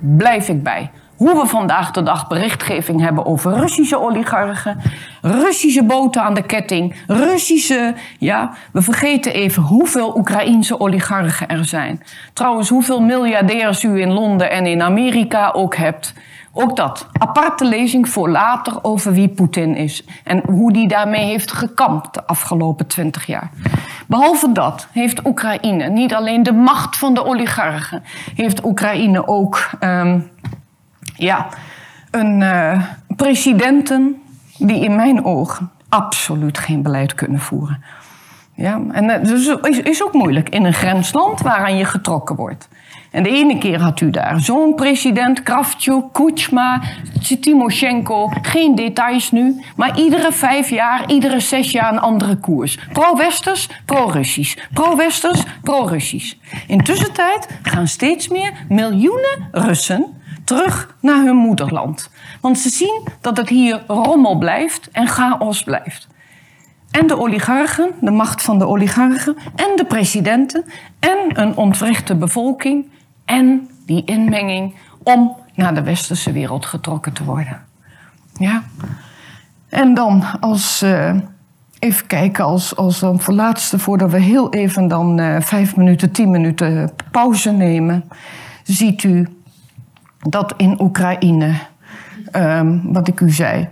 Blijf ik bij. Hoe we vandaag de dag berichtgeving hebben over Russische oligarchen, Russische boten aan de ketting, Russische. Ja, we vergeten even hoeveel Oekraïense oligarchen er zijn. Trouwens, hoeveel miljardairs u in Londen en in Amerika ook hebt. Ook dat. Aparte lezing voor later over wie Poetin is. En hoe die daarmee heeft gekampt de afgelopen twintig jaar. Behalve dat heeft Oekraïne niet alleen de macht van de oligarchen. Heeft Oekraïne ook um, ja, een uh, presidenten die in mijn ogen absoluut geen beleid kunnen voeren. Ja, en dat dus is ook moeilijk in een grensland waaraan je getrokken wordt. En de ene keer had u daar zo'n president, Kravchuk, Kuchma, Timoshenko. Geen details nu, maar iedere vijf jaar, iedere zes jaar een andere koers. Pro-Westers, pro-Russisch. Pro-Westers, pro-Russisch. Intussen gaan steeds meer miljoenen Russen terug naar hun moederland. Want ze zien dat het hier rommel blijft en chaos blijft. En de oligarchen, de macht van de oligarchen, en de presidenten, en een ontwrichte bevolking, en die inmenging om naar de westerse wereld getrokken te worden. Ja. En dan als, uh, even kijken, als, als dan voor laatste, voordat we heel even dan uh, vijf minuten, tien minuten pauze nemen, ziet u dat in Oekraïne, um, wat ik u zei,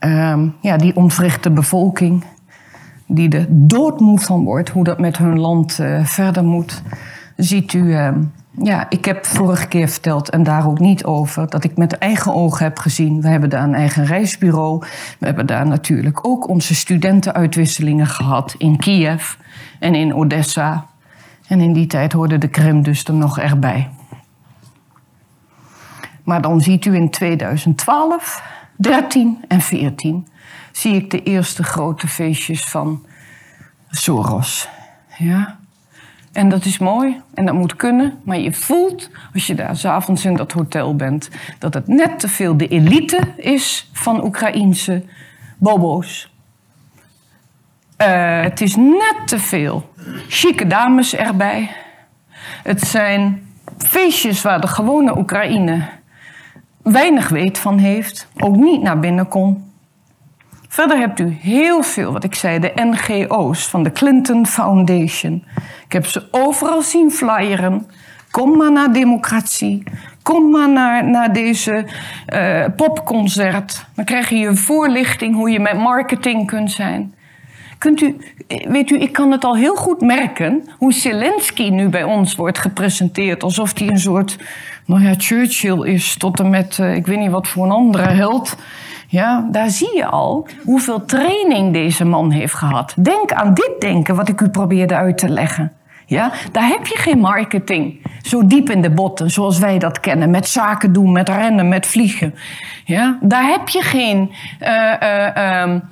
um, ja, die ontwrichte bevolking, die er doodmoe van wordt, hoe dat met hun land uh, verder moet, ziet u. Um, ja, ik heb vorige keer verteld, en daar ook niet over, dat ik met eigen ogen heb gezien. We hebben daar een eigen reisbureau. We hebben daar natuurlijk ook onze studentenuitwisselingen gehad in Kiev en in Odessa. En in die tijd hoorde de Krim dus er nog erbij. Maar dan ziet u in 2012, 13 en 14 zie ik de eerste grote feestjes van Soros. Ja? En dat is mooi en dat moet kunnen. Maar je voelt, als je daar s'avonds in dat hotel bent, dat het net te veel de elite is van Oekraïense bobo's. Uh, het is net te veel chique dames erbij. Het zijn feestjes waar de gewone Oekraïne weinig weet van heeft, ook niet naar binnen kon. Verder hebt u heel veel, wat ik zei, de NGO's van de Clinton Foundation. Ik heb ze overal zien flyeren. Kom maar naar democratie. Kom maar naar, naar deze uh, popconcert. Dan krijg je een voorlichting hoe je met marketing kunt zijn. Kunt u, weet u, ik kan het al heel goed merken hoe Zelensky nu bij ons wordt gepresenteerd. Alsof hij een soort, nou ja, Churchill is tot en met, uh, ik weet niet wat voor een andere held. Ja, daar zie je al hoeveel training deze man heeft gehad. Denk aan dit denken wat ik u probeerde uit te leggen. Ja, daar heb je geen marketing. Zo diep in de botten, zoals wij dat kennen. Met zaken doen, met rennen, met vliegen. Ja, daar heb je geen. Uh, uh, um,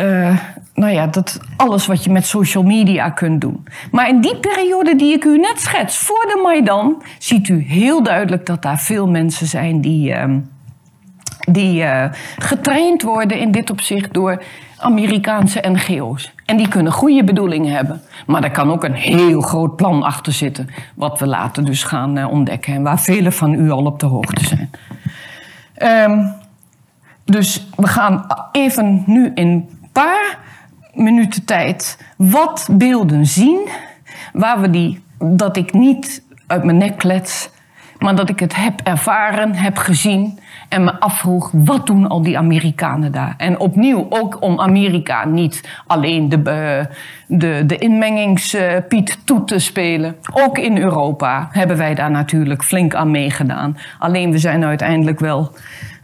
uh, nou ja, dat alles wat je met social media kunt doen. Maar in die periode die ik u net schets, voor de Maidan, ziet u heel duidelijk dat daar veel mensen zijn die. Uh, die uh, getraind worden in dit opzicht door Amerikaanse NGO's. En die kunnen goede bedoelingen hebben. Maar er kan ook een heel groot plan achter zitten. Wat we later dus gaan uh, ontdekken. En waar velen van u al op de hoogte zijn. Um, dus we gaan even nu in een paar minuten tijd wat beelden zien. Waar we die, dat ik niet uit mijn nek klets. Maar dat ik het heb ervaren, heb gezien en me afvroeg, wat doen al die Amerikanen daar? En opnieuw, ook om Amerika niet alleen de, de, de inmengingspiet toe te spelen. Ook in Europa hebben wij daar natuurlijk flink aan meegedaan. Alleen we zijn uiteindelijk wel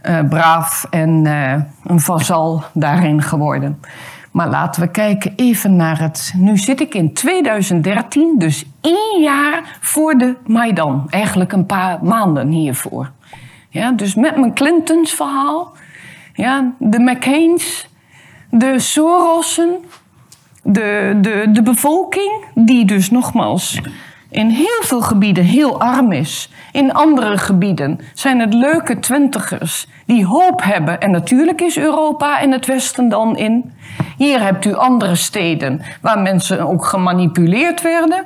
uh, braaf en uh, een vazal daarin geworden. Maar laten we kijken even naar het. Nu zit ik in 2013, dus één jaar voor de Maidan. Eigenlijk een paar maanden hiervoor. Ja, dus met mijn Clintons verhaal, ja, de McCain's, de Sorossen, de, de, de bevolking, die dus nogmaals in heel veel gebieden heel arm is. In andere gebieden zijn het leuke twintigers die hoop hebben. En natuurlijk is Europa en het Westen dan in. Hier hebt u andere steden waar mensen ook gemanipuleerd werden.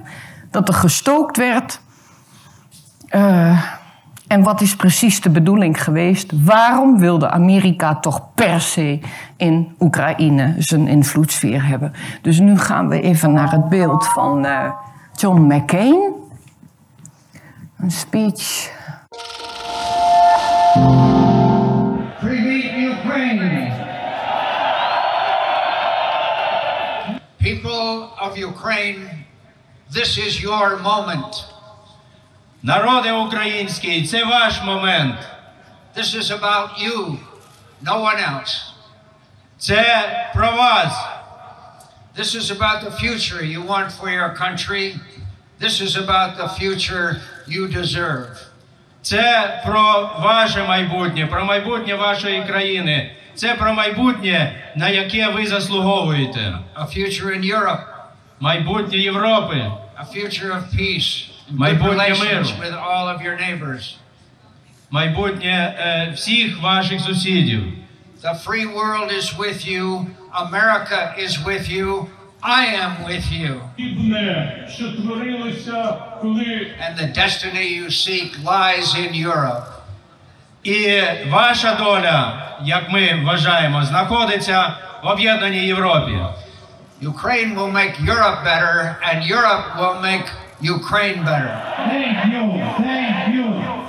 Dat er gestookt werd. Uh, en wat is precies de bedoeling geweest? Waarom wilde Amerika toch per se in Oekraïne zijn invloedssfeer hebben? Dus nu gaan we even naar het beeld van eh, John McCain. Een speech. People of Ukraine, this is your moment. Народи український, це ваш момент. This is about you, no one else. Це про вас. This is about the future you want for your country. This is about the future you deserve. Це про ваше майбутнє, про майбутнє вашої країни. Це про майбутнє, на яке ви заслуговуєте. A future in Europe, Майбутнє Європи. a future of peace, Майбутнє relations миру. with all of your neighbors. Майбутнє е, всіх ваших сусідів. The free world is with you. America is with you. I am with you. Подібне, що творилося, коли And the destiny you seek lies in Europe. І ваша доля, як ми вважаємо, знаходиться в об'єднаній Європі. Ukraine will make Europe better, and Europe will make Ukraine better. Thank you, thank you.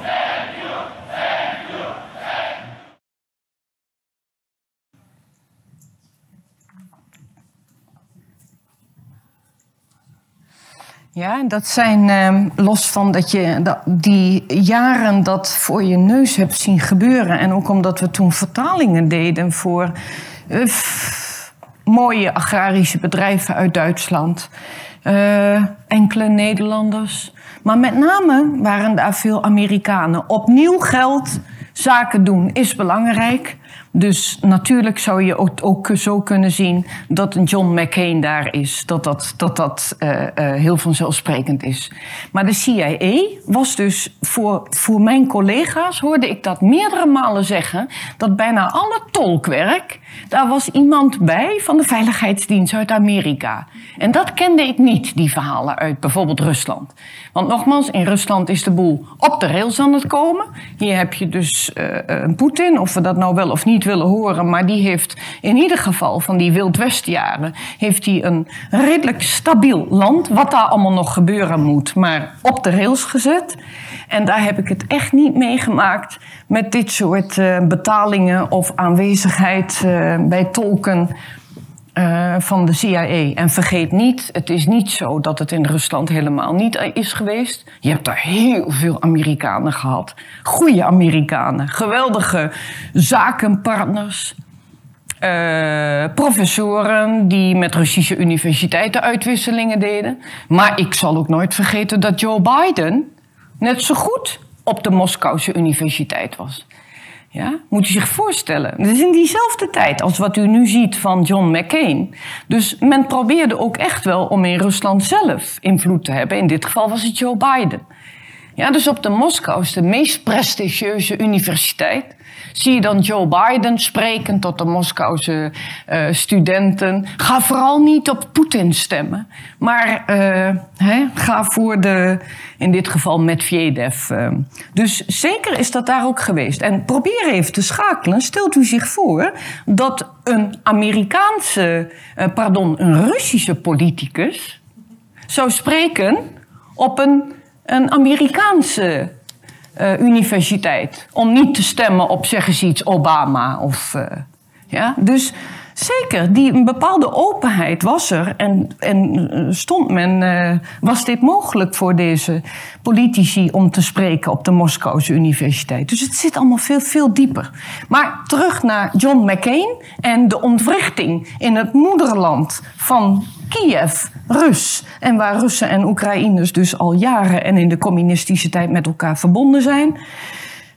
Ja, en dat zijn, eh, los van dat je dat, die jaren dat voor je neus hebt zien gebeuren. En ook omdat we toen vertalingen deden voor eh, mooie agrarische bedrijven uit Duitsland. Eh, enkele Nederlanders. Maar met name waren daar veel Amerikanen. Opnieuw geldt, zaken doen is belangrijk. Dus natuurlijk zou je ook, ook zo kunnen zien dat een John McCain daar is. Dat dat, dat, dat eh, eh, heel vanzelfsprekend is. Maar de CIA was dus voor, voor mijn collega's, hoorde ik dat meerdere malen zeggen, dat bijna alle tolkwerk, daar was iemand bij van de Veiligheidsdienst uit Amerika. En dat kende ik niet, die verhalen uit bijvoorbeeld Rusland. Want nogmaals, in Rusland is de boel op de rails aan het komen. Hier heb je dus eh, een Poetin, of we dat nou wel of niet willen horen, maar die heeft in ieder geval van die Wild Westjaren, heeft hij een redelijk stabiel land, wat daar allemaal nog gebeuren moet, maar op de rails gezet. En daar heb ik het echt niet meegemaakt met dit soort eh, betalingen of aanwezigheid eh, bij tolken. Eh, van de CIA. En vergeet niet, het is niet zo dat het in Rusland helemaal niet is geweest. Je hebt daar heel veel Amerikanen gehad. Goede Amerikanen. Geweldige zakenpartners. eh, professoren die met Russische universiteiten uitwisselingen deden. Maar ik zal ook nooit vergeten dat Joe Biden net zo goed op de Moskouse universiteit was. Ja, moet u zich voorstellen. Het is in diezelfde tijd als wat u nu ziet van John McCain. Dus men probeerde ook echt wel om in Rusland zelf invloed te hebben. In dit geval was het Joe Biden. Ja, dus op de Moskou is de meest prestigieuze universiteit. Zie je dan Joe Biden spreken tot de Moskouse eh, studenten. Ga vooral niet op Poetin stemmen. Maar eh, ga voor de, in dit geval Medvedev. eh. Dus zeker is dat daar ook geweest. En probeer even te schakelen. Stelt u zich voor dat een Amerikaanse, pardon, een Russische politicus zou spreken op een, een Amerikaanse eh, universiteit. Om niet te stemmen op, zeg eens iets, Obama. Of, eh, ja? Dus zeker, die, een bepaalde openheid was er. En, en eh, stond men, eh, was dit mogelijk voor deze politici om te spreken op de Moskouse universiteit. Dus het zit allemaal veel, veel dieper. Maar terug naar John McCain en de ontwrichting in het moederland van Kiev, Rus. En waar Russen en Oekraïners dus al jaren en in de communistische tijd met elkaar verbonden zijn.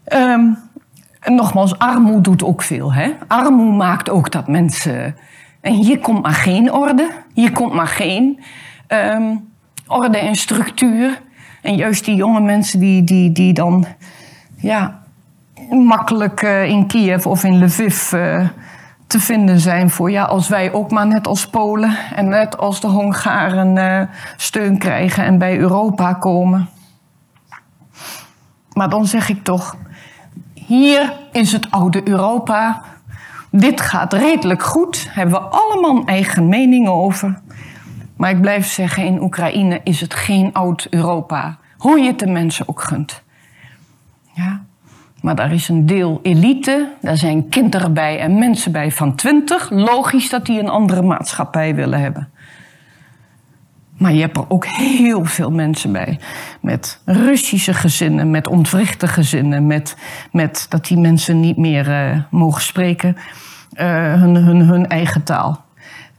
Ehm, en nogmaals, armoede doet ook veel. Hè? Armoede maakt ook dat mensen. En hier komt maar geen orde. Hier komt maar geen ehm, orde en structuur. En juist die jonge mensen die, die, die dan ja, makkelijk eh, in Kiev of in Lviv eh, te vinden zijn voor ja, als wij ook maar net als Polen en net als de Hongaren eh, steun krijgen en bij Europa komen. Maar dan zeg ik toch, hier is het oude Europa. Dit gaat redelijk goed. Hebben we allemaal eigen mening over. Maar ik blijf zeggen, in Oekraïne is het geen oud Europa. Hoe je het de mensen ook gunt. Ja. Maar daar is een deel elite, daar zijn kinderen bij en mensen bij van twintig. Logisch dat die een andere maatschappij willen hebben. Maar je hebt er ook heel veel mensen bij. Met Russische gezinnen, met ontwrichte gezinnen, met, met dat die mensen niet meer uh, mogen spreken uh, hun, hun, hun eigen taal.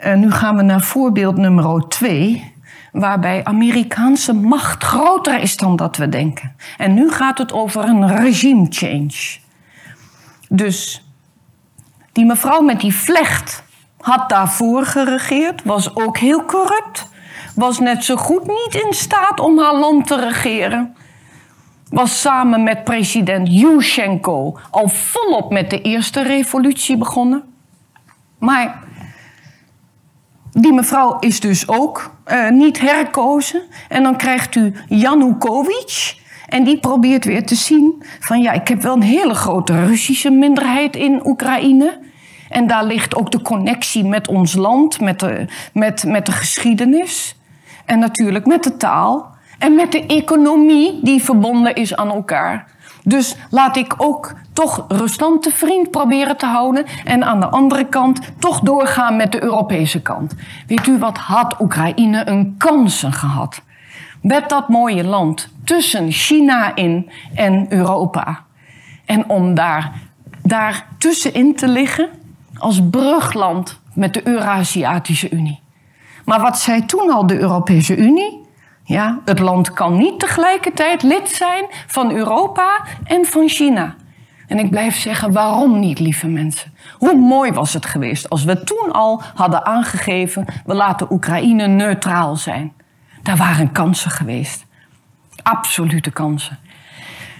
Uh, nu gaan we naar voorbeeld nummer twee, waarbij Amerikaanse macht groter is dan dat we denken. En nu gaat het over een regime change. Dus die mevrouw met die vlecht had daarvoor geregeerd, was ook heel corrupt was net zo goed niet in staat om haar land te regeren. Was samen met president Yushchenko al volop met de eerste revolutie begonnen. Maar die mevrouw is dus ook uh, niet herkozen. En dan krijgt u Yanukovych. En die probeert weer te zien van ja, ik heb wel een hele grote Russische minderheid in Oekraïne. En daar ligt ook de connectie met ons land, met de, met, met de geschiedenis. En natuurlijk met de taal en met de economie die verbonden is aan elkaar. Dus laat ik ook toch Rusland te vriend proberen te houden. En aan de andere kant toch doorgaan met de Europese kant. Weet u wat had Oekraïne een kansen gehad? Met dat mooie land tussen China in en Europa. En om daar, daar tussenin te liggen als brugland met de Eurasiatische Unie. Maar wat zei toen al de Europese Unie? Ja, het land kan niet tegelijkertijd lid zijn van Europa en van China. En ik blijf zeggen, waarom niet, lieve mensen? Hoe mooi was het geweest als we toen al hadden aangegeven... we laten Oekraïne neutraal zijn. Daar waren kansen geweest. Absolute kansen.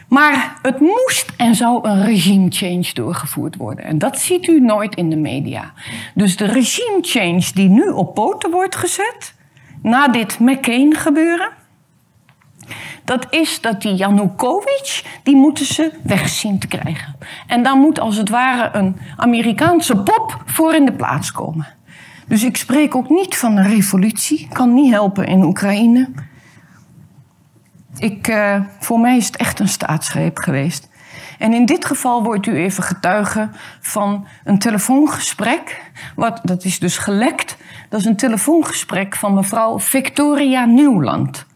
Maar het moest en zou een regime change doorgevoerd worden. En dat ziet u nooit in de media. Dus de regime change die nu op poten wordt gezet, na dit McCain gebeuren, dat is dat die Yanukovych, die moeten ze wegzien te krijgen. En daar moet als het ware een Amerikaanse pop voor in de plaats komen. Dus ik spreek ook niet van een revolutie, kan niet helpen in Oekraïne. Ik, uh, voor mij is het echt een staatsgreep geweest. En in dit geval wordt u even getuige van een telefoongesprek. Wat, dat is dus gelekt. Dat is een telefoongesprek van mevrouw Victoria Newland.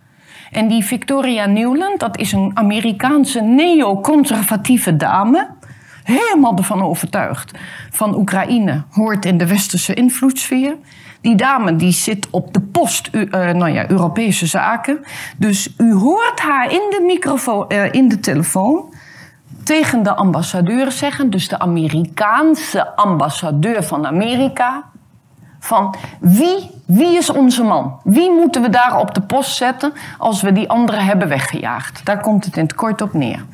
En die Victoria Newland, dat is een Amerikaanse neoconservatieve dame. Helemaal ervan overtuigd. Van Oekraïne hoort in de westerse invloedssfeer. Die dame die zit op de post uh, nou ja, Europese zaken. Dus u hoort haar in de, microfoon, uh, in de telefoon tegen de ambassadeur zeggen, dus de Amerikaanse ambassadeur van Amerika, van wie, wie is onze man? Wie moeten we daar op de post zetten als we die anderen hebben weggejaagd? Daar komt het in het kort op neer.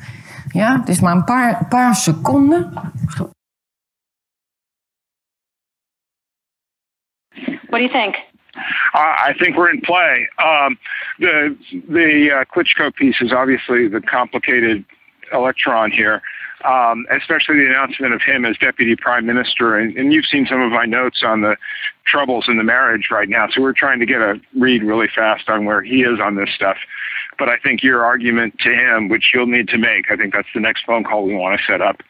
Ja, het is maar een paar, paar seconden. What do you think? I think we're in play. Um, the the uh, Klitschko piece is obviously the complicated electron here, um, especially the announcement of him as deputy prime minister. And, and, you've seen some of my notes on the troubles in the marriage right now. So we're trying to get a read really fast on where he is on this stuff. But I think your argument to him, which you'll need to make, I think that's the next phone call we want to set up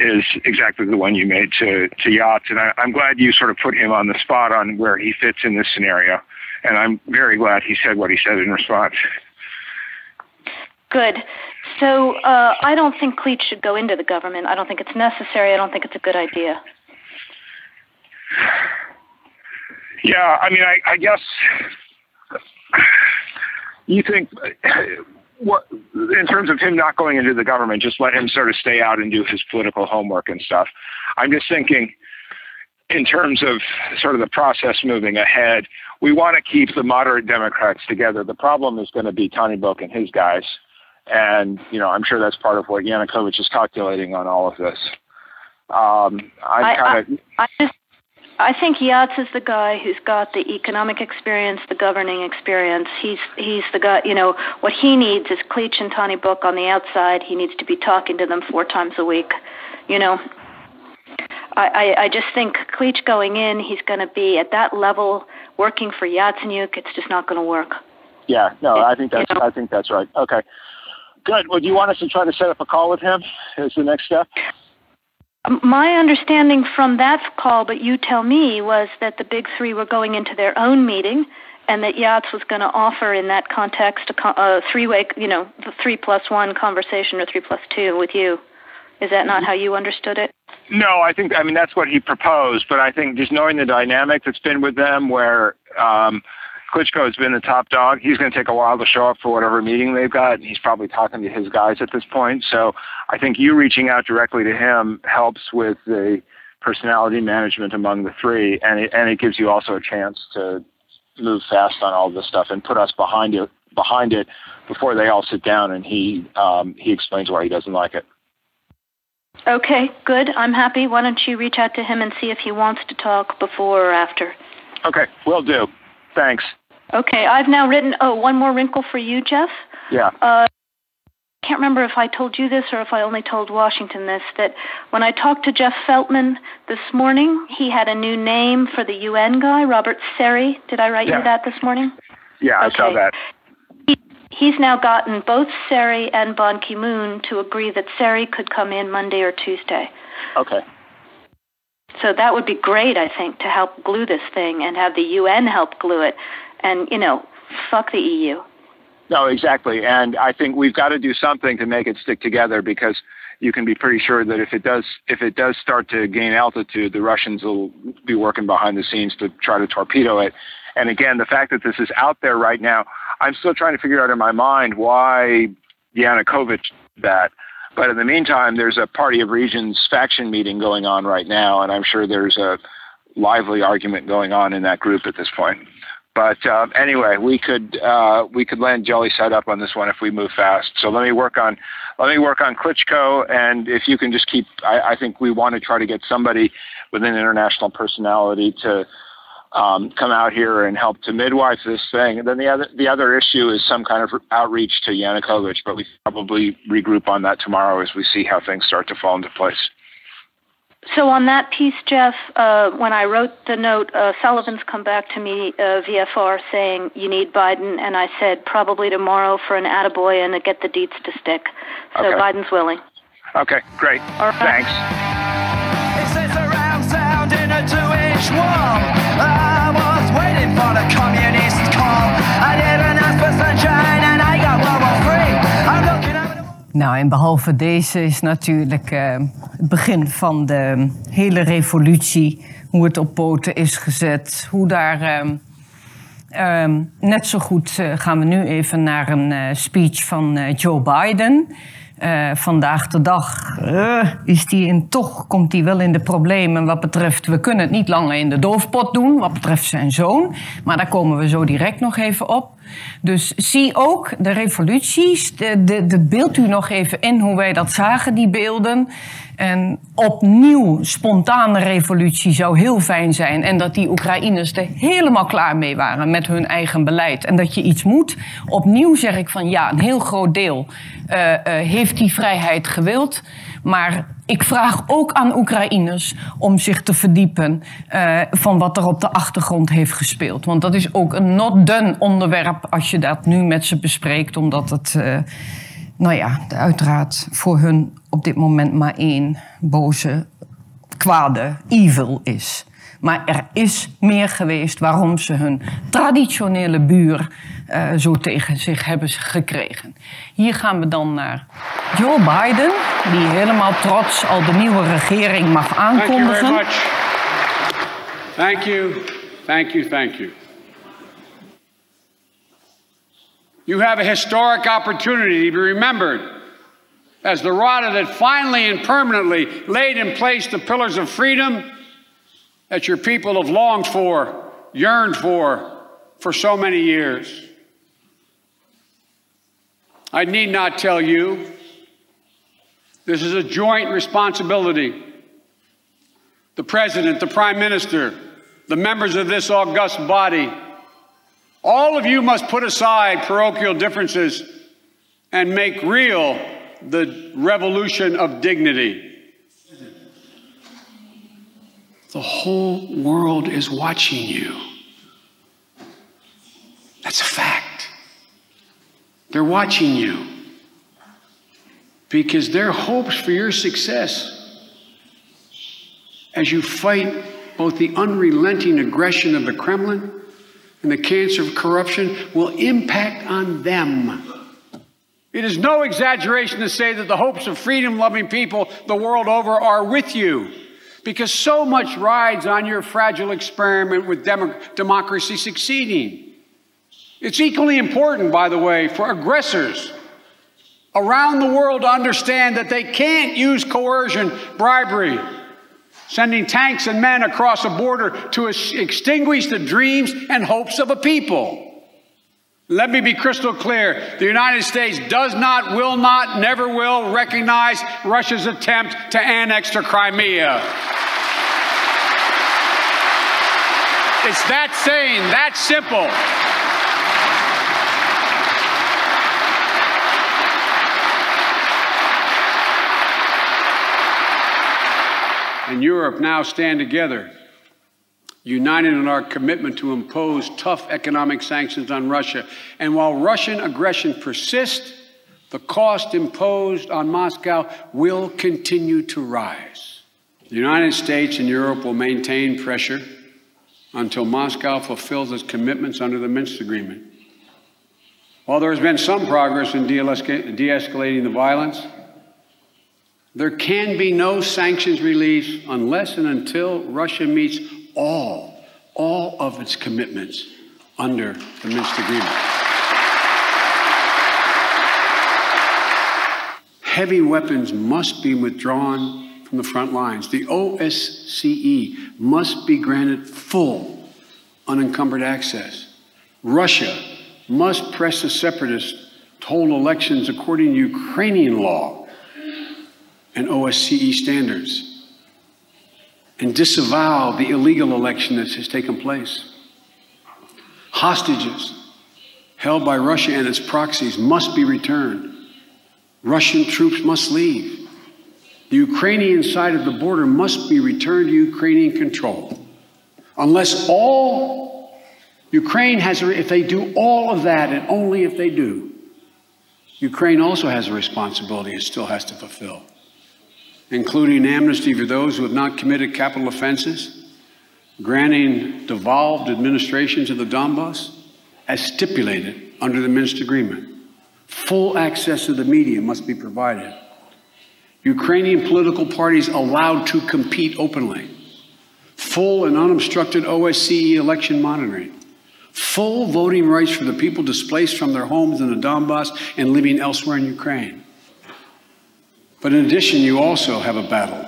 is exactly the one you made to, to Yachts. And I, I'm glad you sort of put him on the spot on where he fits in this scenario. And I'm very glad he said what he said in response. Good. So uh, I don't think Cleat should go into the government. I don't think it's necessary. I don't think it's a good idea. Yeah, I mean, I, I guess you think what in terms of him not going into the government, just let him sort of stay out and do his political homework and stuff. I'm just thinking in terms of sort of the process moving ahead, we want to keep the moderate Democrats together. The problem is going to be Tony Book and his guys. And, you know, I'm sure that's part of what Yanukovych is calculating on all of this. Um, I, I kind of. I, I, just I think Yats is the guy who's got the economic experience, the governing experience. He's he's the guy. You know what he needs is Cleach and Tony Book on the outside. He needs to be talking to them four times a week. You know, I I, I just think Cleach going in, he's going to be at that level working for Yatsenyuk. It's just not going to work. Yeah, no, I think that's You know? I think that's right. Okay, good. Well, do you want us to try to set up a call with him? Is the next step? My understanding from that call, but you tell me, was that the big three were going into their own meeting, and that Yachts was going to offer in that context a, three-way, you know, the three plus one conversation or three plus two with you. Is that not how you understood it? No, I think I mean that's what he proposed, but I think just knowing the dynamic that's been with them, where um, Klitschko has been the top dog, he's going to take a while to show up for whatever meeting they've got, and he's probably talking to his guys at this point. So I think you reaching out directly to him helps with the personality management among the three, and it, and it gives you also a chance to move fast on all this stuff and put us behind it behind it before they all sit down and he um, he explains why he doesn't like it. Okay, good. I'm happy. Why don't you reach out to him and see if he wants to talk before or after? Okay, will do. Thanks. Okay, I've now written. Oh, one more wrinkle for you, Jeff. Yeah. Uh, I can't remember if I told you this or if I only told Washington this. That when I talked to Jeff Feltman this morning, he had a new name for the UN guy, Robert Seri. Did I write Yeah. you that this morning? Yeah, I saw that. He, he's now gotten both Seri and Ban Ki moon to agree that Seri could come in Monday or Tuesday. Okay. So that would be great, I think, to help glue this thing and have the UN help glue it. And, you know, fuck the EU. No, exactly. And I think we've got to do something to make it stick together because you can be pretty sure that if it does if it does start to gain altitude, the Russians will be working behind the scenes to try to torpedo it. And again, the fact that this is out there right now, I'm still trying to figure out in my mind why Yanukovych did that. But in the meantime, there's a Party of Regions faction meeting going on right now, and I'm sure there's a lively argument going on in that group at this point. But uh, anyway, we could uh, we could land jelly side up on this one if we move fast. So let me work on let me work on Klitschko, and if you can just keep, I, I think we want to try to get somebody with an international personality to um, come out here and help to midwife this thing. And then the other the other issue is some kind of outreach to Yanukovych, but we probably regroup on that tomorrow as we see how things start to fall into place. So on that piece, Jeff, uh, when I wrote the note, uh, Sullivan's come back to me uh, VFR saying you need Biden, and I said probably tomorrow for an attaboy and to get the deets to stick. So Okay. Biden's willing. Okay, great. All right. Thanks. It says around sound in a two-inch wall. I was waiting for the communist call. Nou, en behalve deze is natuurlijk eh, het begin van de hele revolutie. Hoe het op poten is gezet. Hoe daar. ehm, ehm, net zo goed eh, gaan we nu even naar een eh, speech van Joe Biden. Vandaag de dag is die in, toch, komt hij wel in de problemen wat betreft... we kunnen het niet langer in de doofpot doen, wat betreft zijn zoon. Maar daar komen we zo direct nog even op. Dus zie ook de revoluties. De, de, beeld u nog even in hoe wij dat zagen, die beelden. En opnieuw spontane revolutie zou heel fijn zijn. En dat die Oekraïners er helemaal klaar mee waren met hun eigen beleid. En dat je iets moet. Opnieuw zeg ik van ja, een heel groot deel eh, eh, heeft die vrijheid gewild. Maar ik vraag ook aan Oekraïners om zich te verdiepen eh, van wat er op de achtergrond heeft gespeeld. Want dat is ook een not done onderwerp als je dat nu met ze bespreekt, omdat het, eh, nou ja, uiteraard voor hun op dit moment maar één boze, kwade evil is. Maar er is meer geweest waarom ze hun traditionele buur eh, zo tegen zich hebben gekregen. Hier gaan we dan naar Joe Biden, die helemaal trots al de nieuwe regering mag Thank you very aankondigen. much. Thank you, thank you, thank you. You have a historic opportunity to be remembered as the rada that finally and permanently laid in place the pillars of freedom that your people have longed for, yearned for, for so many years. I need not tell you, this is a joint responsibility the President, the Prime Minister, the members of this august body, all of you must put aside parochial differences and make real the revolution of dignity. The whole world is watching you. That's a fact. They're watching you because their hopes for your success as you fight both the unrelenting aggression of the Kremlin and the cancer of corruption will impact on them. It is no exaggeration to say that the hopes of freedom loving people the world over are with you because so much rides on your fragile experiment with demo- democracy succeeding. It's equally important, by the way, for aggressors around the world to understand that they can't use coercion, bribery, sending tanks and men across a border to ex- extinguish the dreams and hopes of a people. Let me be crystal clear. The United States does not, will not, never will recognize Russia's attempt to annex to Crimea. It's that sane, that simple. and Europe now stand together, united in our commitment to impose tough economic sanctions on Russia. And while Russian aggression persists, the cost imposed on Moscow will continue to rise. The United States and Europe will maintain pressure until Moscow fulfills its commitments under the Minsk Agreement. While there has been some progress in de escalating the violence, there can be no sanctions release unless and until Russia meets all, all of its commitments under the Minsk Agreement. Heavy weapons must be withdrawn from the front lines. The OSCE must be granted full, unencumbered access. Russia must press the separatists to hold elections according to Ukrainian law and OSCE standards and disavow the illegal election that has taken place. Hostages held by Russia and its proxies must be returned. Russian troops must leave. The Ukrainian side of the border must be returned to Ukrainian control. Unless all Ukraine has, if they do all of that, and only if they do, Ukraine also has a responsibility it still has to fulfill including amnesty for those who have not committed capital offenses, granting devolved administrations of the Donbass as stipulated under the Minsk Agreement. Full access to the media must be provided. Ukrainian political parties allowed to compete openly. Full and unobstructed OSCE election monitoring. Full voting rights for the people displaced from their homes in the Donbass and living elsewhere in Ukraine. But in addition, you also have a battle,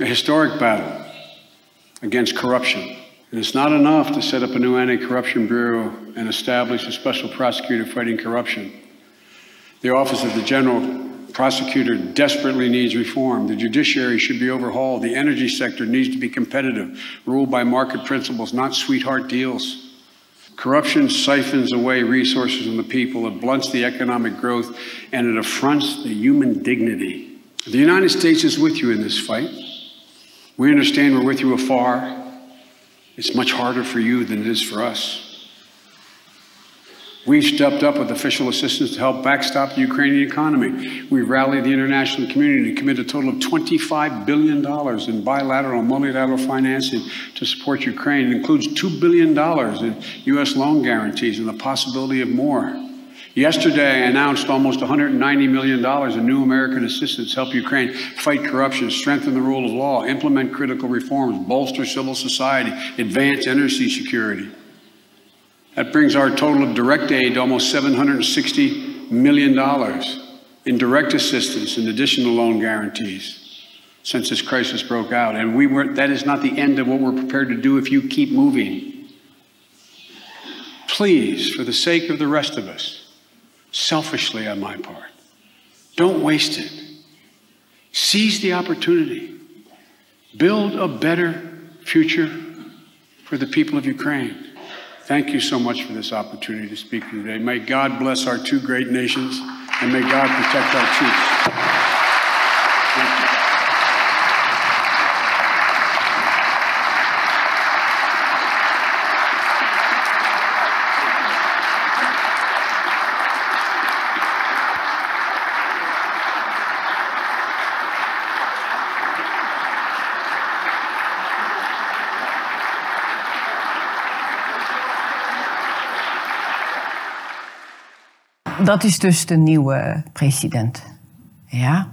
a historic battle against corruption. And it's not enough to set up a new anti corruption bureau and establish a special prosecutor fighting corruption. The Office of the General Prosecutor desperately needs reform. The judiciary should be overhauled. The energy sector needs to be competitive, ruled by market principles, not sweetheart deals. Corruption siphons away resources from the people, it blunts the economic growth, and it affronts the human dignity. The United States is with you in this fight. We understand we're with you afar. It's much harder for you than it is for us. We've stepped up with official assistance to help backstop the Ukrainian economy. We've rallied the international community to commit a total of $25 billion in bilateral and multilateral financing to support Ukraine. It includes $2 billion in U.S. loan guarantees and the possibility of more. Yesterday, I announced almost $190 million in new American assistance to help Ukraine fight corruption, strengthen the rule of law, implement critical reforms, bolster civil society, advance energy security. That brings our total of direct aid to almost $760 million in direct assistance in addition to loan guarantees since this crisis broke out. And we were, that is not the end of what we're prepared to do if you keep moving. Please, for the sake of the rest of us, selfishly on my part, don't waste it. Seize the opportunity. Build a better future for the people of Ukraine. Thank you so much for this opportunity to speak to you today. May God bless our two great nations and may God protect our troops. Dat is dus de nieuwe president. Ja.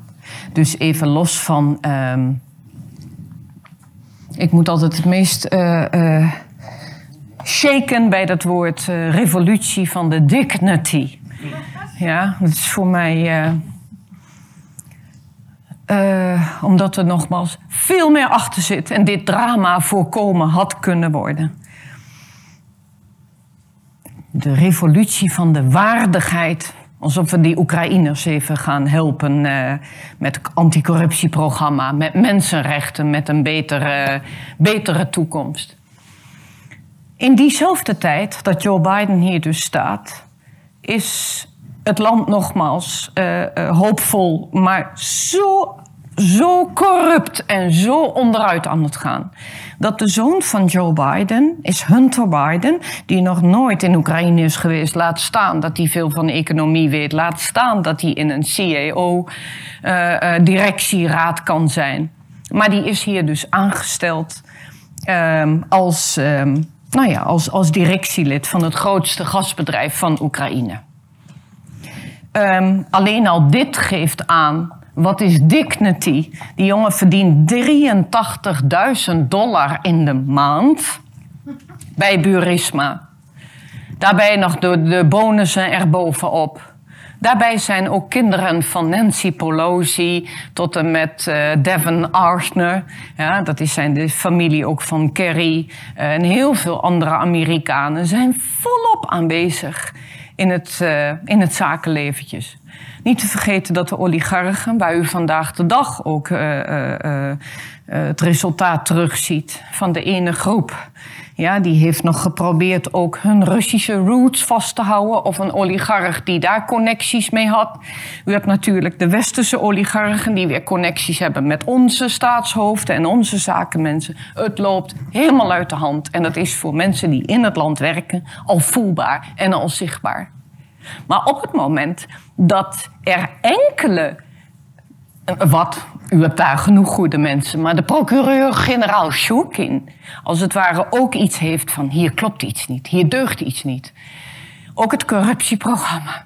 Dus even los van. ehm, ik moet altijd het meest eh, eh, shaken bij dat woord eh, revolutie van de dignity. Ja, dat is voor mij. omdat er nogmaals veel meer achter zit en dit drama voorkomen had kunnen worden de revolutie van de waardigheid. Alsof we die Oekraïners even gaan helpen eh, met anticorruptieprogramma, met mensenrechten, met een betere, betere toekomst. In diezelfde tijd dat Joe Biden hier dus staat, is het land nogmaals eh, eh, hoopvol, maar zo, zo corrupt en zo onderuit aan het gaan. Dat de zoon van Joe Biden is Hunter Biden, die nog nooit in Oekraïne is geweest. Laat staan dat hij veel van de economie weet. Laat staan dat hij in een CEO-directieraad kan zijn. Maar die is hier dus aangesteld ehm, als, ehm, nou ja, als, als directielid van het grootste gasbedrijf van Oekraïne. Ehm, alleen al dit geeft aan. Wat is dignity? Die jongen verdient 83.000 dollar in de maand bij Burisma. Daarbij nog de, de bonussen erbovenop. Daarbij zijn ook kinderen van Nancy Pelosi tot en met eh, Devon Arthur. Ja, dat is zijn de familie ook van Kerry. eh, en heel veel andere Amerikanen zijn volop aanwezig in het, eh, in het zakenleventjes. Niet te vergeten dat de oligarchen, waar u vandaag de dag ook eh, eh, het resultaat terugziet van de ene groep. Ja, die heeft nog geprobeerd ook hun Russische roots vast te houden. Of een oligarch die daar connecties mee had. U hebt natuurlijk de westerse oligarchen die weer connecties hebben met onze staatshoofden en onze zakenmensen. Het loopt helemaal uit de hand. En dat is voor mensen die in het land werken al voelbaar en al zichtbaar. Maar op het moment dat er enkele. Wat? U hebt daar genoeg goede mensen. Maar de procureur-generaal Shokin, als het ware ook iets heeft van hier klopt iets niet, hier deugt iets niet. Ook het corruptieprogramma.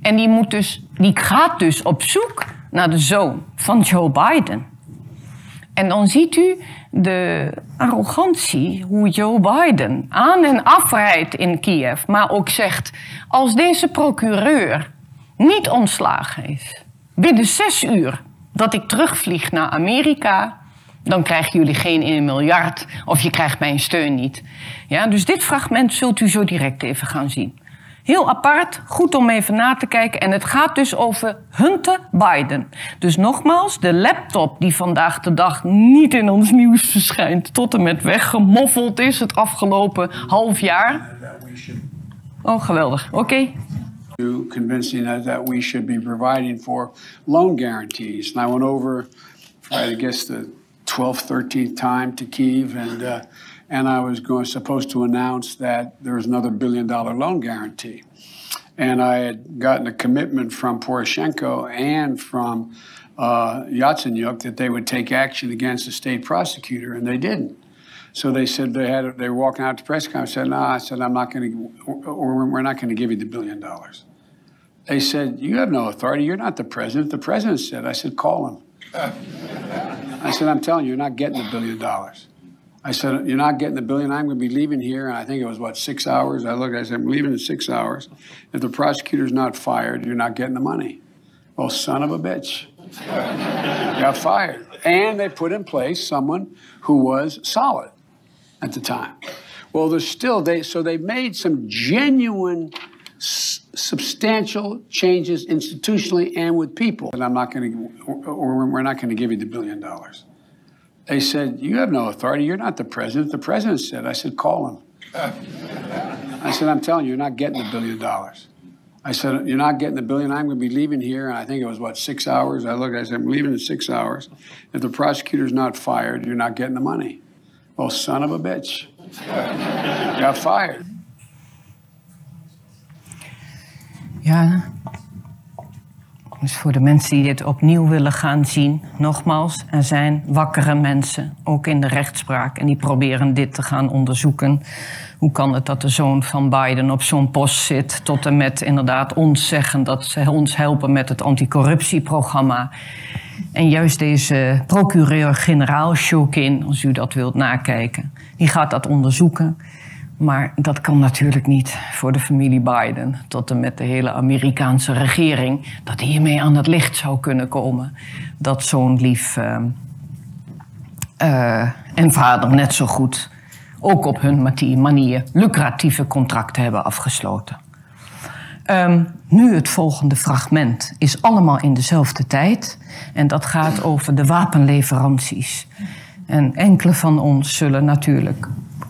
En die, moet dus, die gaat dus op zoek naar de zoon van Joe Biden. En dan ziet u de arrogantie hoe Joe Biden aan en afrijdt in Kiev, maar ook zegt: als deze procureur niet ontslagen is binnen zes uur dat ik terugvlieg naar Amerika, dan krijgen jullie geen 1 miljard of je krijgt mijn steun niet. Ja, dus dit fragment zult u zo direct even gaan zien. Heel apart, goed om even na te kijken. En het gaat dus over Hunter Biden. Dus nogmaals, de laptop die vandaag de dag niet in ons nieuws verschijnt, tot en met weggemoffeld is het afgelopen half jaar. Oh, geweldig. Oké. To convincing us that we should be providing for loan guarantees. And I went over, I guess, the 12th, 13th time to Kiev, and uh, and I was going supposed to announce that there was another billion dollar loan guarantee. And I had gotten a commitment from Poroshenko and from uh, Yatsenyuk that they would take action against the state prosecutor, and they didn't. So they said they had they were walking out to press conference. Said, "No," I said, "I'm not going to, or we're not going to give you the billion dollars." They said, "You have no authority. You're not the president." The president said, "I said, call him." I said, "I'm telling you, you're not getting the billion dollars." I said, "You're not getting the billion. I'm going to be leaving here." And I think it was what six hours. I looked. I said, "I'm leaving in six hours. If the prosecutor's not fired, you're not getting the money." Well, son of a bitch got fired. And they put in place someone who was solid at the time. Well, there's still they so they made some genuine, substantial changes institutionally and with people. And I'm not going to, or we're not going to give you the billion dollars. They said, You have no authority. You're not the president. The president said, I said, Call him. I said, I'm telling you, you're not getting the billion dollars. I said, You're not getting the billion. I'm going to be leaving here. And I think it was, what, six hours? I looked, I said, I'm leaving in six hours. If the prosecutor's not fired, you're not getting the money. Well, son of a bitch. Got fired. Ja. Dus voor de mensen die dit opnieuw willen gaan zien, nogmaals, er zijn wakkere mensen, ook in de rechtspraak, en die proberen dit te gaan onderzoeken. Hoe kan het dat de zoon van Biden op zo'n post zit, tot en met inderdaad ons zeggen dat ze ons helpen met het anticorruptieprogramma. En juist deze procureur-generaal Shokin, als u dat wilt nakijken, die gaat dat onderzoeken. Maar dat kan natuurlijk niet voor de familie Biden, tot en met de hele Amerikaanse regering, dat hiermee aan het licht zou kunnen komen. Dat zo'n lief uh, uh, en vader net zo goed ook op hun manier lucratieve contracten hebben afgesloten. Um, nu het volgende fragment is allemaal in dezelfde tijd. En dat gaat over de wapenleveranties. En enkele van ons zullen natuurlijk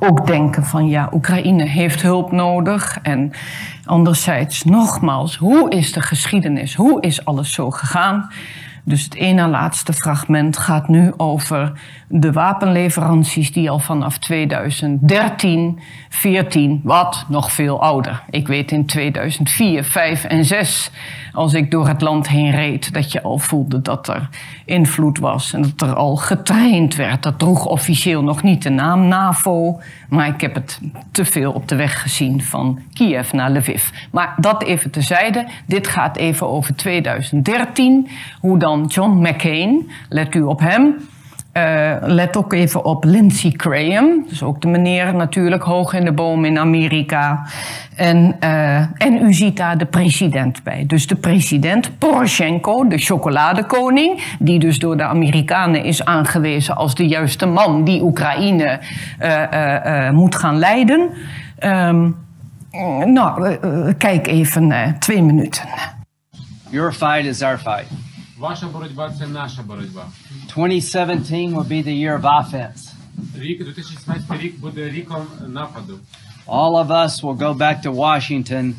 ook denken van ja, Oekraïne heeft hulp nodig. En anderzijds, nogmaals, hoe is de geschiedenis? Hoe is alles zo gegaan? Dus het ene laatste fragment gaat nu over de wapenleveranties die al vanaf 2013, 14, wat nog veel ouder. Ik weet in 2004, 5 en 6, als ik door het land heen reed, dat je al voelde dat er invloed was en dat er al getraind werd. Dat droeg officieel nog niet de naam NAVO, maar ik heb het te veel op de weg gezien van Kiev naar Lviv. Maar dat even tezijde. Dit gaat even over 2013, hoe dan John McCain, let u op hem, uh, let ook even op Lindsey Graham. Dus ook de meneer natuurlijk hoog in de boom in Amerika. En, uh, en u ziet daar de president bij. Dus de president Poroshenko, de chocoladekoning... die dus door de Amerikanen is aangewezen als de juiste man... die Oekraïne uh, moet gaan leiden. Um, nou, kijk even twee minuten. Your fight is our fight. Ваша боротьба це наша боротьба. 2017 will be the year of offense. Рік 2017 рік буде ріком нападу. All of us will go back to Washington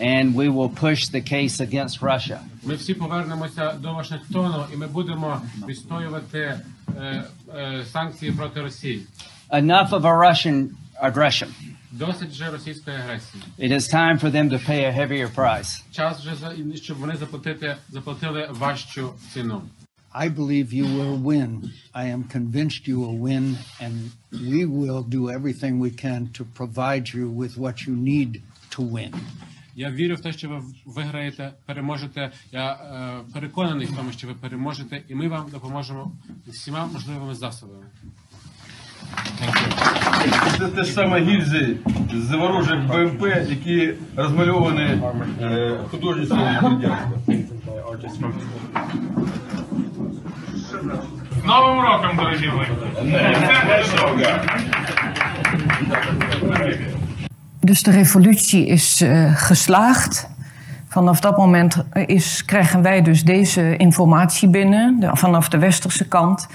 and we will push the case against Russia. Ми всі повернемося до Вашингтону і ми будемо відстоювати е, е, санкції проти Росії. Enough of a Russian aggression. Досить вже російської агресії. It is time for them to pay a heavier price. Час вже за- щоб вони заплатити, заплатили важчу ціну. I believe you will win. I am convinced you will win, and we will do everything we can to provide you with what you need to win. Я вірю в те, що ви виграєте, переможете. Я е, переконаний в тому, що ви переможете, і ми вам допоможемо всіма можливими засобами. Це те ж саме гільзи з ворожих БМП, які розмальовані е, художництвом радянського. З Новим роком, дорогі мої! Dus de revolutie is uh, geslaagd. Vanaf dat moment is, krijgen wij dus deze informatie binnen, de, vanaf de westerse kant.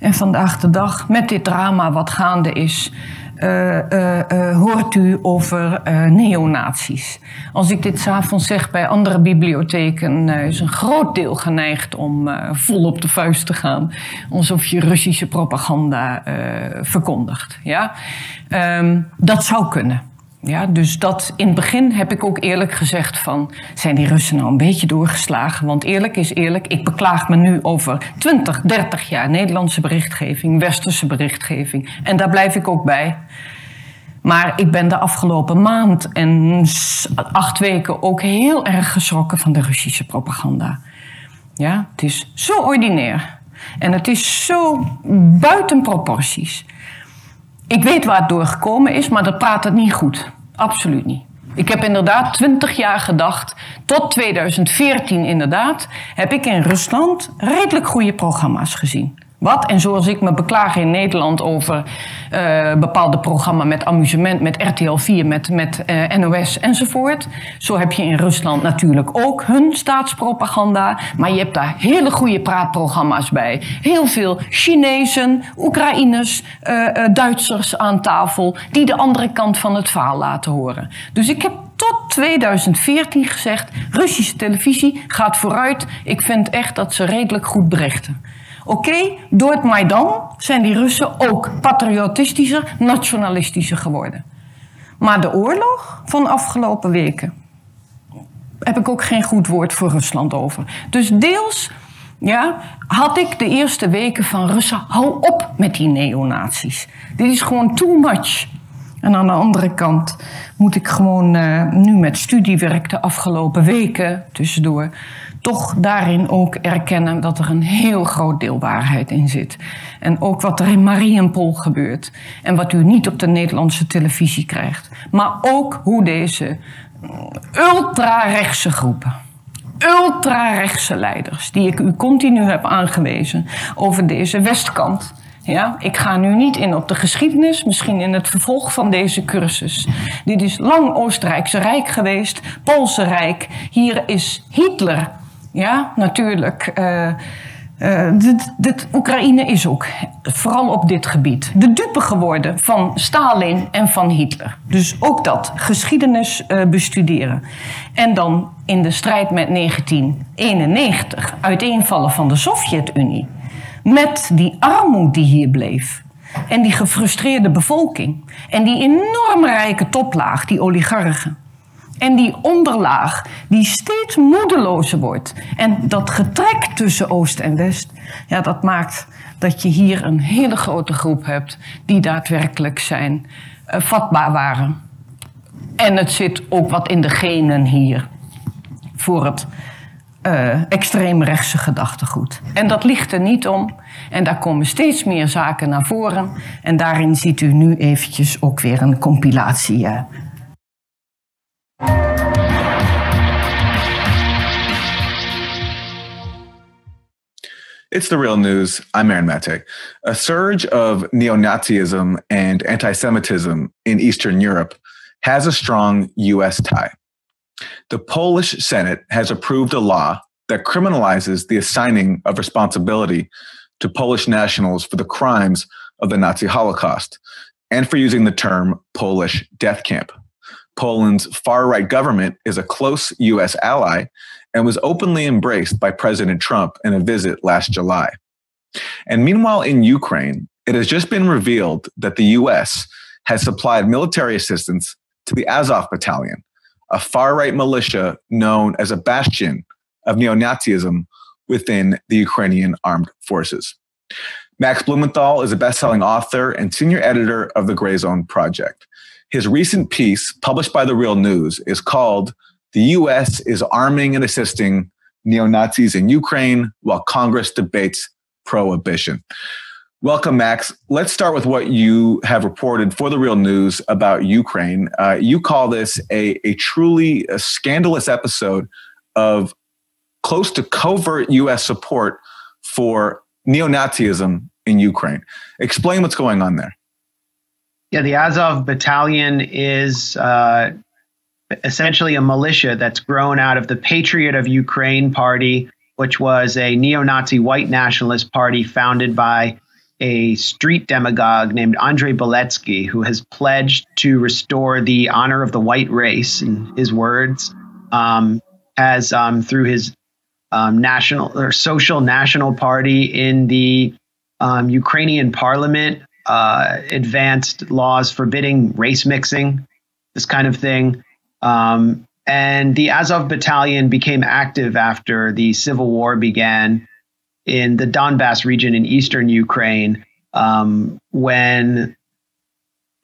En vandaag de dag, met dit drama wat gaande is, uh, uh, hoort u over neonazies. Als ik dit s'avonds zeg bij andere bibliotheken, is een groot deel geneigd om vol op de vuist te gaan. Alsof je Russische propaganda verkondigt. Ja? Um, dat zou kunnen. Ja, dus dat in het begin heb ik ook eerlijk gezegd van... zijn die Russen nou een beetje doorgeslagen? Want eerlijk is eerlijk, ik beklaag me nu over 20, 30 jaar... Nederlandse berichtgeving, westerse berichtgeving. En daar blijf ik ook bij. Maar ik ben de afgelopen maand en acht weken ook heel erg geschrokken van de Russische propaganda. Ja, het is zo ordinair. En het is zo buiten proporties. Ik weet waar het door gekomen is, maar dat praat het niet goed. Absoluut niet. Ik heb inderdaad 20 jaar gedacht, tot 2014 inderdaad, heb ik in Rusland redelijk goede programma's gezien. Wat? En zoals ik me beklaag in Nederland over uh, bepaalde programma's met amusement, met RTL 4, met, met uh, NOS enzovoort. Zo heb je in Rusland natuurlijk ook hun staatspropaganda. Maar je hebt daar hele goede praatprogramma's bij. Heel veel Chinezen, Oekraïners, uh, Duitsers aan tafel. die de andere kant van het verhaal laten horen. Dus ik heb tot 2014 gezegd: Russische televisie gaat vooruit. Ik vind echt dat ze redelijk goed berichten. Oké, okay, door het Maidan zijn die Russen ook patriotistischer, nationalistischer geworden. Maar de oorlog van afgelopen weken heb ik ook geen goed woord voor Rusland over. Dus deels ja, had ik de eerste weken van Russen, hou op met die neonazies. Dit is gewoon too much. En aan de andere kant moet ik gewoon uh, nu met studiewerk de afgelopen weken tussendoor toch daarin ook erkennen dat er een heel groot deel waarheid in zit. En ook wat er in Marienpol gebeurt. En wat u niet op de Nederlandse televisie krijgt. Maar ook hoe deze ultra-rechtse groepen ultra-rechtse leiders, die ik u continu heb aangewezen over deze westkant. Ja, ik ga nu niet in op de geschiedenis, misschien in het vervolg van deze cursus. Dit is lang Oostenrijkse Rijk geweest, Poolse Rijk. Hier is Hitler ja, natuurlijk. Uh, dit, dit, Oekraïne is ook, vooral op dit gebied, de dupe geworden van Stalin en van Hitler. Dus ook dat, geschiedenis uh, bestuderen. En dan in de strijd met 1991, uiteenvallen van de Sovjet-Unie. Met die armoede die hier bleef. En die gefrustreerde bevolking. En die enorm rijke toplaag, die oligarchen. En die onderlaag die steeds moedelozer wordt. En dat getrek tussen Oost en West, ja, dat maakt dat je hier een hele grote groep hebt die daadwerkelijk zijn uh, vatbaar waren. En het zit ook wat in de genen hier voor het uh, extreemrechtse gedachtegoed. En dat ligt er niet om. En daar komen steeds meer zaken naar voren. En daarin ziet u nu eventjes ook weer een compilatie uh, It's the real news. I'm Aaron Mate. A surge of neo Nazism and anti Semitism in Eastern Europe has a strong U.S. tie. The Polish Senate has approved a law that criminalizes the assigning of responsibility to Polish nationals for the crimes of the Nazi Holocaust and for using the term Polish death camp. Poland's far right government is a close U.S. ally and was openly embraced by President Trump in a visit last July. And meanwhile, in Ukraine, it has just been revealed that the U.S. has supplied military assistance to the Azov Battalion, a far right militia known as a bastion of neo Nazism within the Ukrainian armed forces. Max Blumenthal is a best selling author and senior editor of the Gray Zone Project. His recent piece, published by The Real News, is called The U.S. is Arming and Assisting Neo Nazis in Ukraine while Congress debates prohibition. Welcome, Max. Let's start with what you have reported for the real news about Ukraine. Uh, you call this a, a truly a scandalous episode of close to covert U.S. support for neo Nazism in Ukraine. Explain what's going on there. Yeah, the Azov battalion is uh, essentially a militia that's grown out of the Patriot of Ukraine party, which was a neo Nazi white nationalist party founded by a street demagogue named Andrei Beletsky, who has pledged to restore the honor of the white race, in his words, um, has um, through his um, national or social national party in the um, Ukrainian parliament uh, advanced laws forbidding race mixing, this kind of thing. Um, and the Azov battalion became active after the civil war began in the Donbass region in eastern Ukraine um, when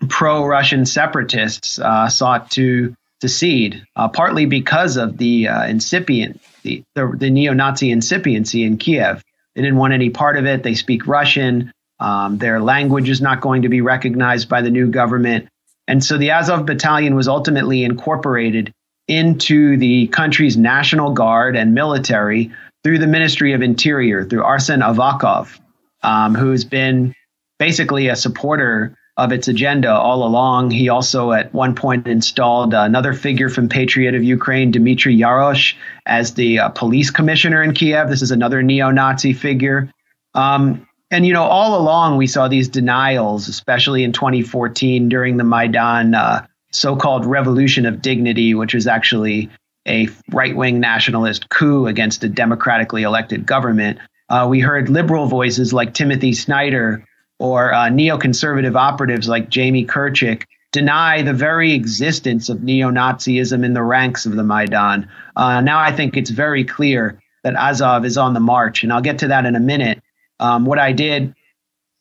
pro Russian separatists uh, sought to secede, uh, partly because of the uh, incipient, the, the, the neo Nazi incipiency in Kiev. They didn't want any part of it. They speak Russian. Um, their language is not going to be recognized by the new government. And so the Azov battalion was ultimately incorporated into the country's National Guard and military through the Ministry of Interior, through Arsen Avakov. um, who's been basically a supporter of its agenda all along. He also, at one point, installed another figure from Patriot of Ukraine, Dmitry Yarosh, as the uh, police commissioner in Kiev. This is another neo Nazi figure. Um, and, you know, all along we saw these denials, especially in 2014 during the Maidan uh, so called Revolution of Dignity, which was actually a right wing nationalist coup against a democratically elected government. Uh, we heard liberal voices like Timothy Snyder or uh, neoconservative operatives like Jamie Kirchick deny the very existence of neo Nazism in the ranks of the Maidan. Uh, now I think it's very clear that Azov is on the march, and I'll get to that in a minute. Um, what I did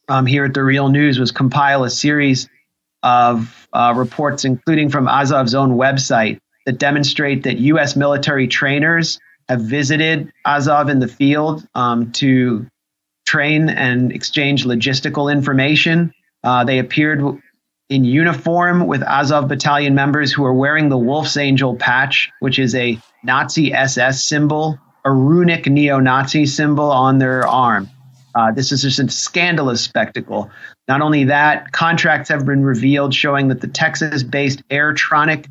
um, here at the Real News was compile a series of uh, reports, including from Azov's own website, that demonstrate that U.S. military trainers have visited Azov in the field um, to train and exchange logistical information. Uh, they appeared in uniform with Azov battalion members who are wearing the Wolf's Angel patch, which is a Nazi SS symbol, a runic neo Nazi symbol on their arm. Uh, this is just a scandalous spectacle. Not only that, contracts have been revealed showing that the Texas based Airtronic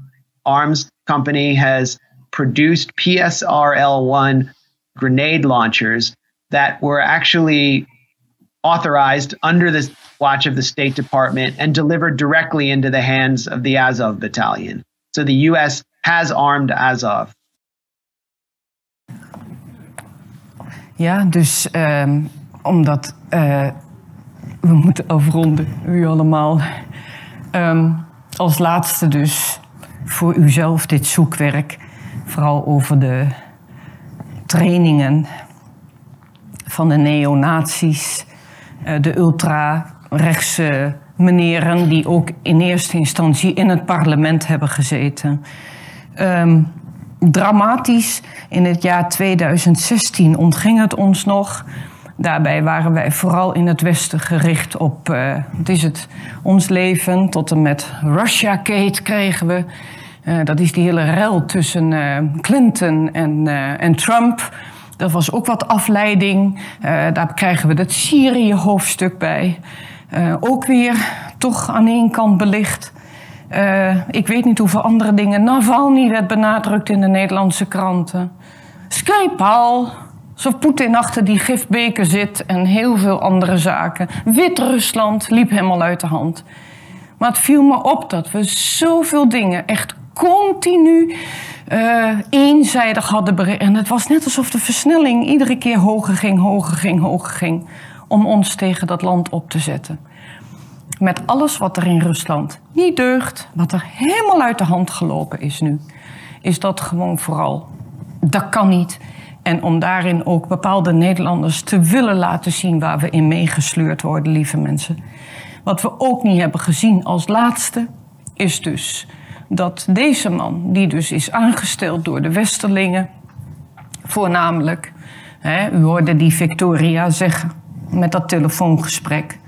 Arms Company has produced PSRL 1 grenade launchers that were actually authorized under the watch of the State Department and delivered directly into the hands of the Azov battalion. So the U.S. has armed Azov. Ja, dus um, omdat uh, we moeten afronden, u allemaal. Um, als laatste dus voor uzelf dit zoekwerk, vooral over de trainingen van de neonazies, uh, de ultra-rechtse meneren die ook in eerste instantie in het parlement hebben gezeten. Um, dramatisch, in het jaar 2016 ontging het ons nog. Daarbij waren wij vooral in het Westen gericht op, uh, wat is het, ons leven. Tot en met Russia Kate kregen we. Uh, dat is die hele rel tussen uh, Clinton en, en Trump. Dat was ook wat afleiding. daar krijgen we het Syrië-hoofdstuk bij. ook weer toch aan één kant belicht. ik weet niet hoeveel andere dingen. Navalny werd benadrukt in de Nederlandse kranten. Skripal, Alsof Poetin achter die gifbeker zit en heel veel andere zaken. Wit-Rusland liep helemaal uit de hand. Maar het viel me op dat we zoveel dingen echt continu uh, eenzijdig hadden bericht. En het was net alsof de versnelling iedere keer hoger ging, hoger ging, hoger ging. Om ons tegen dat land op te zetten. Met alles wat er in Rusland niet deugt, wat er helemaal uit de hand gelopen is nu, is dat gewoon vooral. Dat kan niet. En om daarin ook bepaalde Nederlanders te willen laten zien waar we in meegesleurd worden, lieve mensen. Wat we ook niet hebben gezien als laatste, is dus dat deze man, die dus is aangesteld door de Westerlingen, voornamelijk, hè, u hoorde die Victoria zeggen met dat telefoongesprek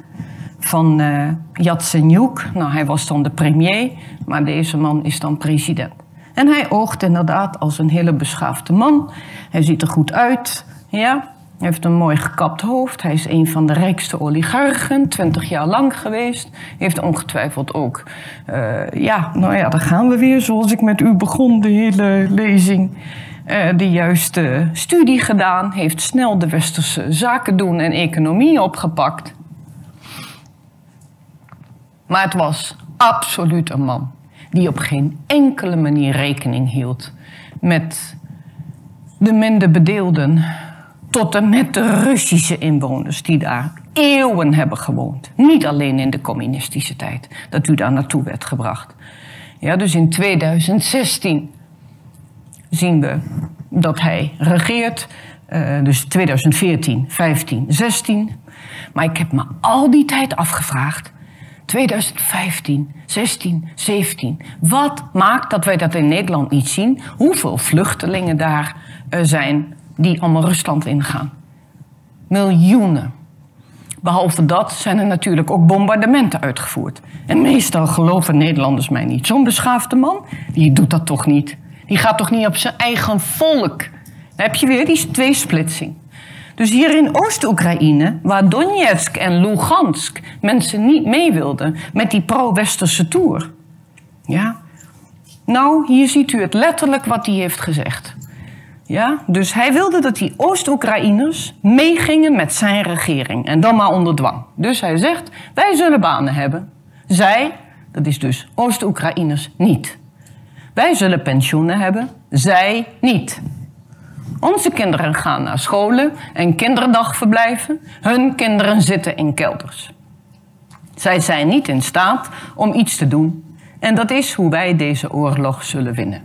van uh, Yatsenyuk. Nou, hij was dan de premier, maar deze man is dan president. En hij oogt inderdaad als een hele beschaafde man. Hij ziet er goed uit, ja. Hij heeft een mooi gekapt hoofd. Hij is een van de rijkste oligarchen, twintig jaar lang geweest. Heeft ongetwijfeld ook, uh, ja, nou ja, daar gaan we weer, zoals ik met u begon, de hele lezing. Uh, de juiste studie gedaan, heeft snel de westerse zaken doen en economie opgepakt. Maar het was absoluut een man die op geen enkele manier rekening hield met de minder bedeelden, tot en met de Russische inwoners die daar eeuwen hebben gewoond. Niet alleen in de communistische tijd, dat u daar naartoe werd gebracht. Ja, dus in 2016 zien we dat hij regeert. Uh, dus 2014, 15, 16. Maar ik heb me al die tijd afgevraagd 2015, 16, 17. Wat maakt dat wij dat in Nederland niet zien? Hoeveel vluchtelingen daar uh, zijn die allemaal Rusland ingaan? Miljoenen. Behalve dat zijn er natuurlijk ook bombardementen uitgevoerd. En meestal geloven Nederlanders mij niet. Zo'n beschaafde man, die doet dat toch niet. Die gaat toch niet op zijn eigen volk. Dan heb je weer die tweesplitsing. Dus hier in Oost-Oekraïne, waar Donetsk en Lugansk mensen niet mee wilden met die pro-westerse tour. Ja. Nou, hier ziet u het letterlijk wat hij heeft gezegd. Ja, dus hij wilde dat die Oost-Oekraïners meegingen met zijn regering. En dan maar onder dwang. Dus hij zegt, wij zullen banen hebben. Zij, dat is dus Oost-Oekraïners, niet. Wij zullen pensioenen hebben. Zij niet. Onze kinderen gaan naar scholen en kinderdagverblijven. Hun kinderen zitten in kelders. Zij zijn niet in staat om iets te doen. En dat is hoe wij deze oorlog zullen winnen.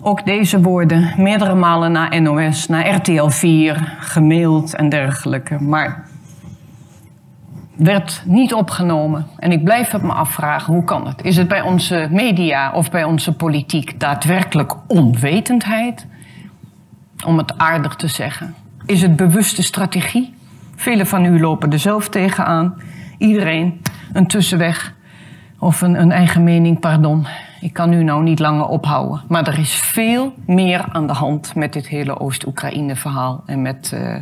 Ook deze woorden meerdere malen naar NOS, naar RTL 4, gemaild en dergelijke. Maar werd niet opgenomen. En ik blijf het me afvragen, hoe kan het? Is het bij onze media of bij onze politiek daadwerkelijk onwetendheid? Om het aardig te zeggen. Is het bewuste strategie? Velen van u lopen er zelf tegenaan. Iedereen een tussenweg of een, een eigen mening, pardon. Ik kan u nou niet langer ophouden. Maar er is veel meer aan de hand met dit hele Oost-Oekraïne-verhaal en met uh,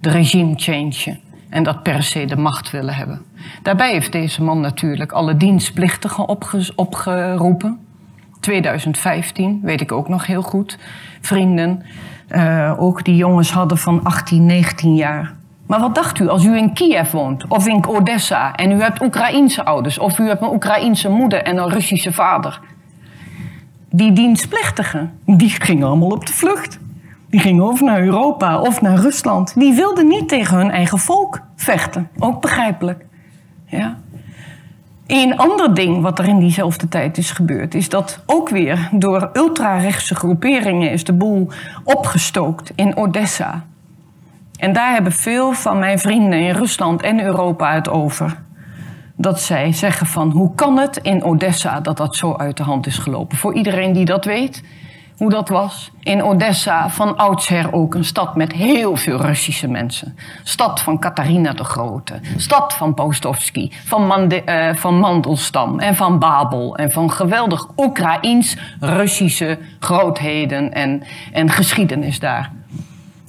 de regime change. En dat per se de macht willen hebben. Daarbij heeft deze man natuurlijk alle dienstplichtigen opge opgeroepen. 2015, weet ik ook nog heel goed. Vrienden, uh, ook die jongens hadden van 18, 19 jaar. Maar wat dacht u als u in Kiev woont of in Odessa en u hebt Oekraïense ouders of u hebt een Oekraïense moeder en een Russische vader? Die dienstplichtigen, die gingen allemaal op de vlucht. Die gingen of naar Europa of naar Rusland. Die wilden niet tegen hun eigen volk vechten. Ook begrijpelijk. Ja. Een ander ding wat er in diezelfde tijd is gebeurd, is dat ook weer door ultrarechtse groeperingen is de boel opgestookt in Odessa. En daar hebben veel van mijn vrienden in Rusland en Europa het over. Dat zij zeggen van hoe kan het in Odessa dat dat zo uit de hand is gelopen. Voor iedereen die dat weet, hoe dat was. In Odessa van oudsher ook een stad met heel veel Russische mensen. Stad van Katarina de Grote. Stad van Postovski. Van, uh, van Mandelstam en van Babel. En van geweldig Oekraïens-Russische grootheden en, en geschiedenis daar.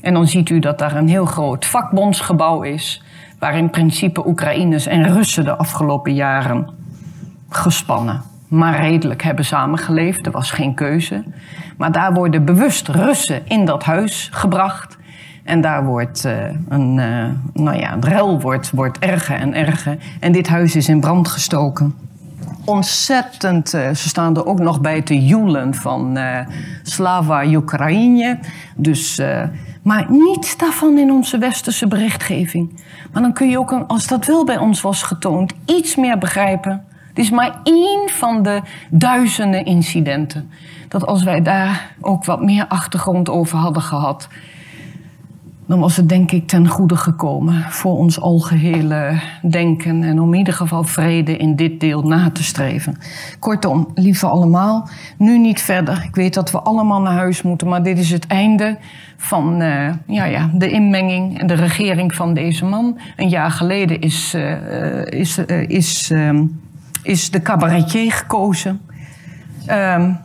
En dan ziet u dat daar een heel groot vakbondsgebouw is. Waar in principe Oekraïners en Russen de afgelopen jaren gespannen maar redelijk hebben samengeleefd. Er was geen keuze. Maar daar worden bewust Russen in dat huis gebracht. En daar wordt uh, een, uh, nou ja, het rel wordt, wordt erger en erger. En dit huis is in brand gestoken. Ontzettend, uh, ze staan er ook nog bij te joelen van Slava Oekraïne. Dus, maar niets daarvan in onze westerse berichtgeving. Maar dan kun je ook, als dat wel bij ons was getoond, iets meer begrijpen het is maar één van de duizenden incidenten. Dat als wij daar ook wat meer achtergrond over hadden gehad, dan was het denk ik ten goede gekomen voor ons algehele denken en om in ieder geval vrede in dit deel na te streven. Kortom, lieve allemaal, nu niet verder. Ik weet dat we allemaal naar huis moeten, maar dit is het einde van uh, ja, ja, de inmenging en de regering van deze man. Een jaar geleden is, uh, is, uh, is is de cabaretier gekozen. Um,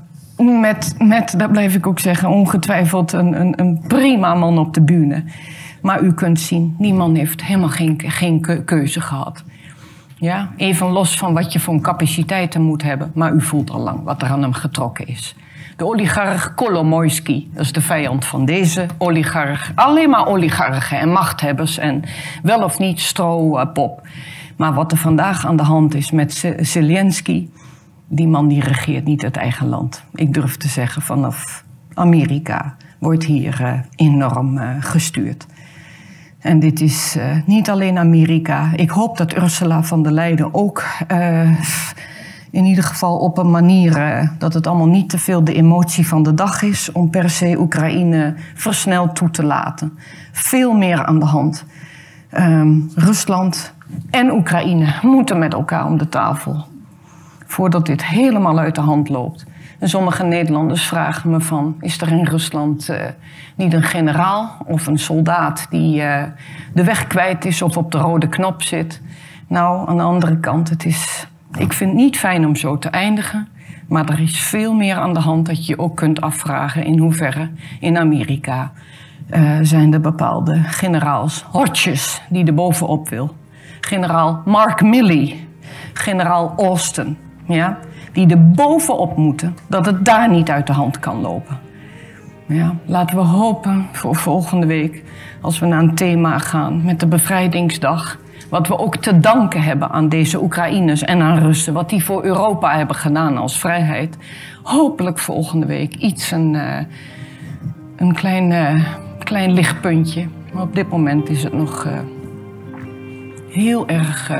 met, met, dat blijf ik ook zeggen, ongetwijfeld een, een, een, prima man op de bühne. Maar u kunt zien, die man heeft helemaal geen, geen keuze gehad. Ja, even los van wat je voor capaciteiten moet hebben. Maar u voelt al lang wat er aan hem getrokken is. De oligarch Kolomoisky, dat is de vijand van deze oligarch. Alleen maar oligarchen en machthebbers en wel of niet stroopop. Maar wat er vandaag aan de hand is met Zelensky, die man die regeert niet het eigen land. Ik durf te zeggen, vanaf Amerika wordt hier uh, enorm uh, gestuurd. En dit is uh, niet alleen Amerika. Ik hoop dat Ursula van der Leyen ook in ieder geval op een manier dat het allemaal niet te veel de emotie van de dag is om per se Oekraïne versneld toe te laten. Veel meer aan de hand. Um, Rusland en Oekraïne moeten met elkaar om de tafel. Voordat dit helemaal uit de hand loopt. En sommige Nederlanders vragen me van... is er in Rusland uh, niet een generaal of een soldaat... die uh, de weg kwijt is of op de rode knop zit? Nou, aan de andere kant, het is... ik vind het niet fijn om zo te eindigen... maar er is veel meer aan de hand dat je ook kunt afvragen... in hoeverre in Amerika eh, zijn er bepaalde generaals, hortjes, die er bovenop wil. Generaal Mark Milley, generaal Austin, ja, die er bovenop moeten, dat het daar niet uit de hand kan lopen. Ja, laten we hopen voor volgende week, als we naar een thema gaan met de bevrijdingsdag, wat we ook te danken hebben aan deze Oekraïners en aan Russen, wat die voor Europa hebben gedaan als vrijheid. Hopelijk volgende week iets, een, eh, een klein, eh, klein lichtpuntje. Maar op dit moment is het nog eh, heel erg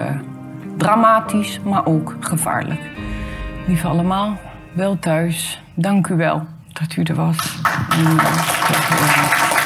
dramatisch, maar ook gevaarlijk. Lieve allemaal, wel thuis. Dank u wel dat u er was. Eh.